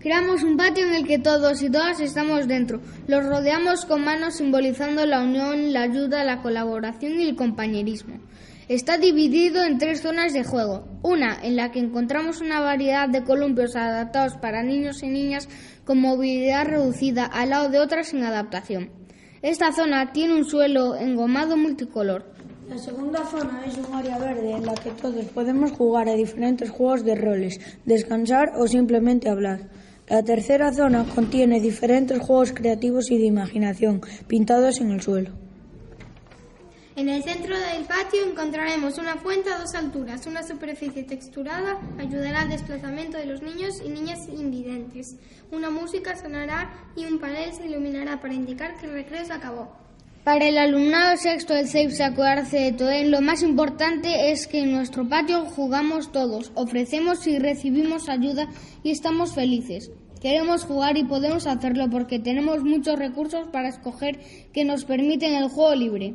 Creamos un patio en el que todos y todas estamos dentro. Los rodeamos con manos simbolizando la unión, la ayuda, la colaboración y el compañerismo. Está dividido en tres zonas de juego. Una en la que encontramos una variedad de columpios adaptados para niños y niñas con movilidad reducida al lado de otras sin adaptación. Esta zona tiene un suelo engomado multicolor. La segunda zona es un área verde en la que todos podemos jugar a diferentes juegos de roles, descansar o simplemente hablar. La tercera zona contiene diferentes juegos creativos y de imaginación pintados en el suelo. En el centro del patio encontraremos una fuente a dos alturas. Una superficie texturada ayudará al desplazamiento de los niños y niñas invidentes. Una música sonará y un panel se iluminará para indicar que el recreo se acabó. Para el alumnado sexto del CEIP Sacoarce de Toen, lo más importante es que en nuestro patio jugamos todos, ofrecemos y recibimos ayuda y estamos felices. Queremos jugar y podemos hacerlo porque tenemos muchos recursos para escoger que nos permiten el juego libre.